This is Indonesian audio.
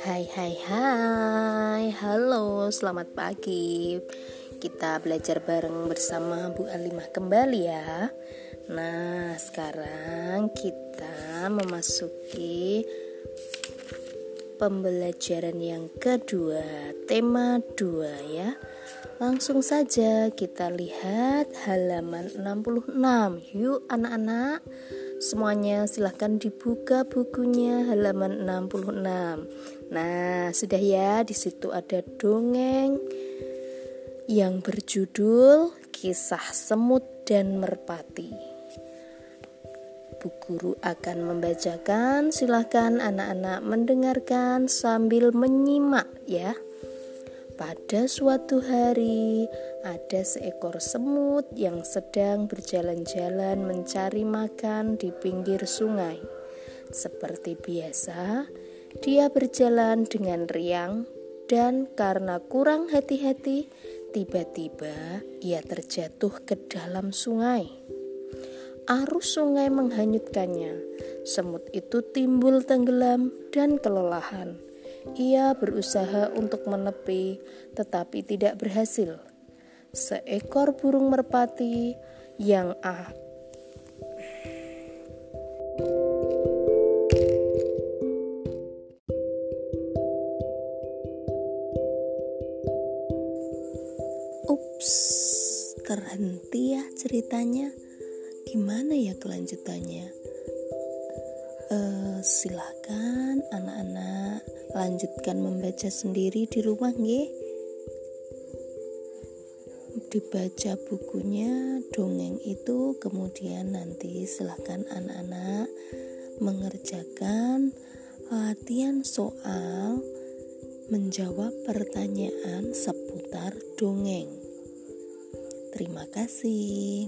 hai hai Halo selamat pagi. Kita belajar bareng bersama Bu Alimah kembali ya. Nah sekarang kita memasuki Pembelajaran yang kedua Tema dua ya. Langsung saja kita lihat halaman 66 Yuk anak-anak Semuanya silahkan dibuka bukunya halaman 66. Nah, sudah ya di situ ada dongeng yang berjudul Kisah Semut dan Merpati. Bu guru akan membacakan, silahkan anak-anak mendengarkan sambil menyimak ya. Pada suatu hari, ada seekor semut yang sedang berjalan-jalan mencari makan di pinggir sungai. Seperti biasa, dia berjalan dengan riang, dan karena kurang hati-hati, tiba-tiba ia terjatuh ke dalam sungai. Arus sungai menghanyutkannya. Semut itu timbul tenggelam dan kelelahan ia berusaha untuk menepi, tetapi tidak berhasil. Seekor burung merpati yang ah Ups, terhenti ya ceritanya. Gimana ya kelanjutannya? Uh, silahkan anak-anak lanjutkan membaca sendiri di rumah nggih. Dibaca bukunya dongeng itu kemudian nanti silahkan anak-anak mengerjakan latihan soal menjawab pertanyaan seputar dongeng. Terima kasih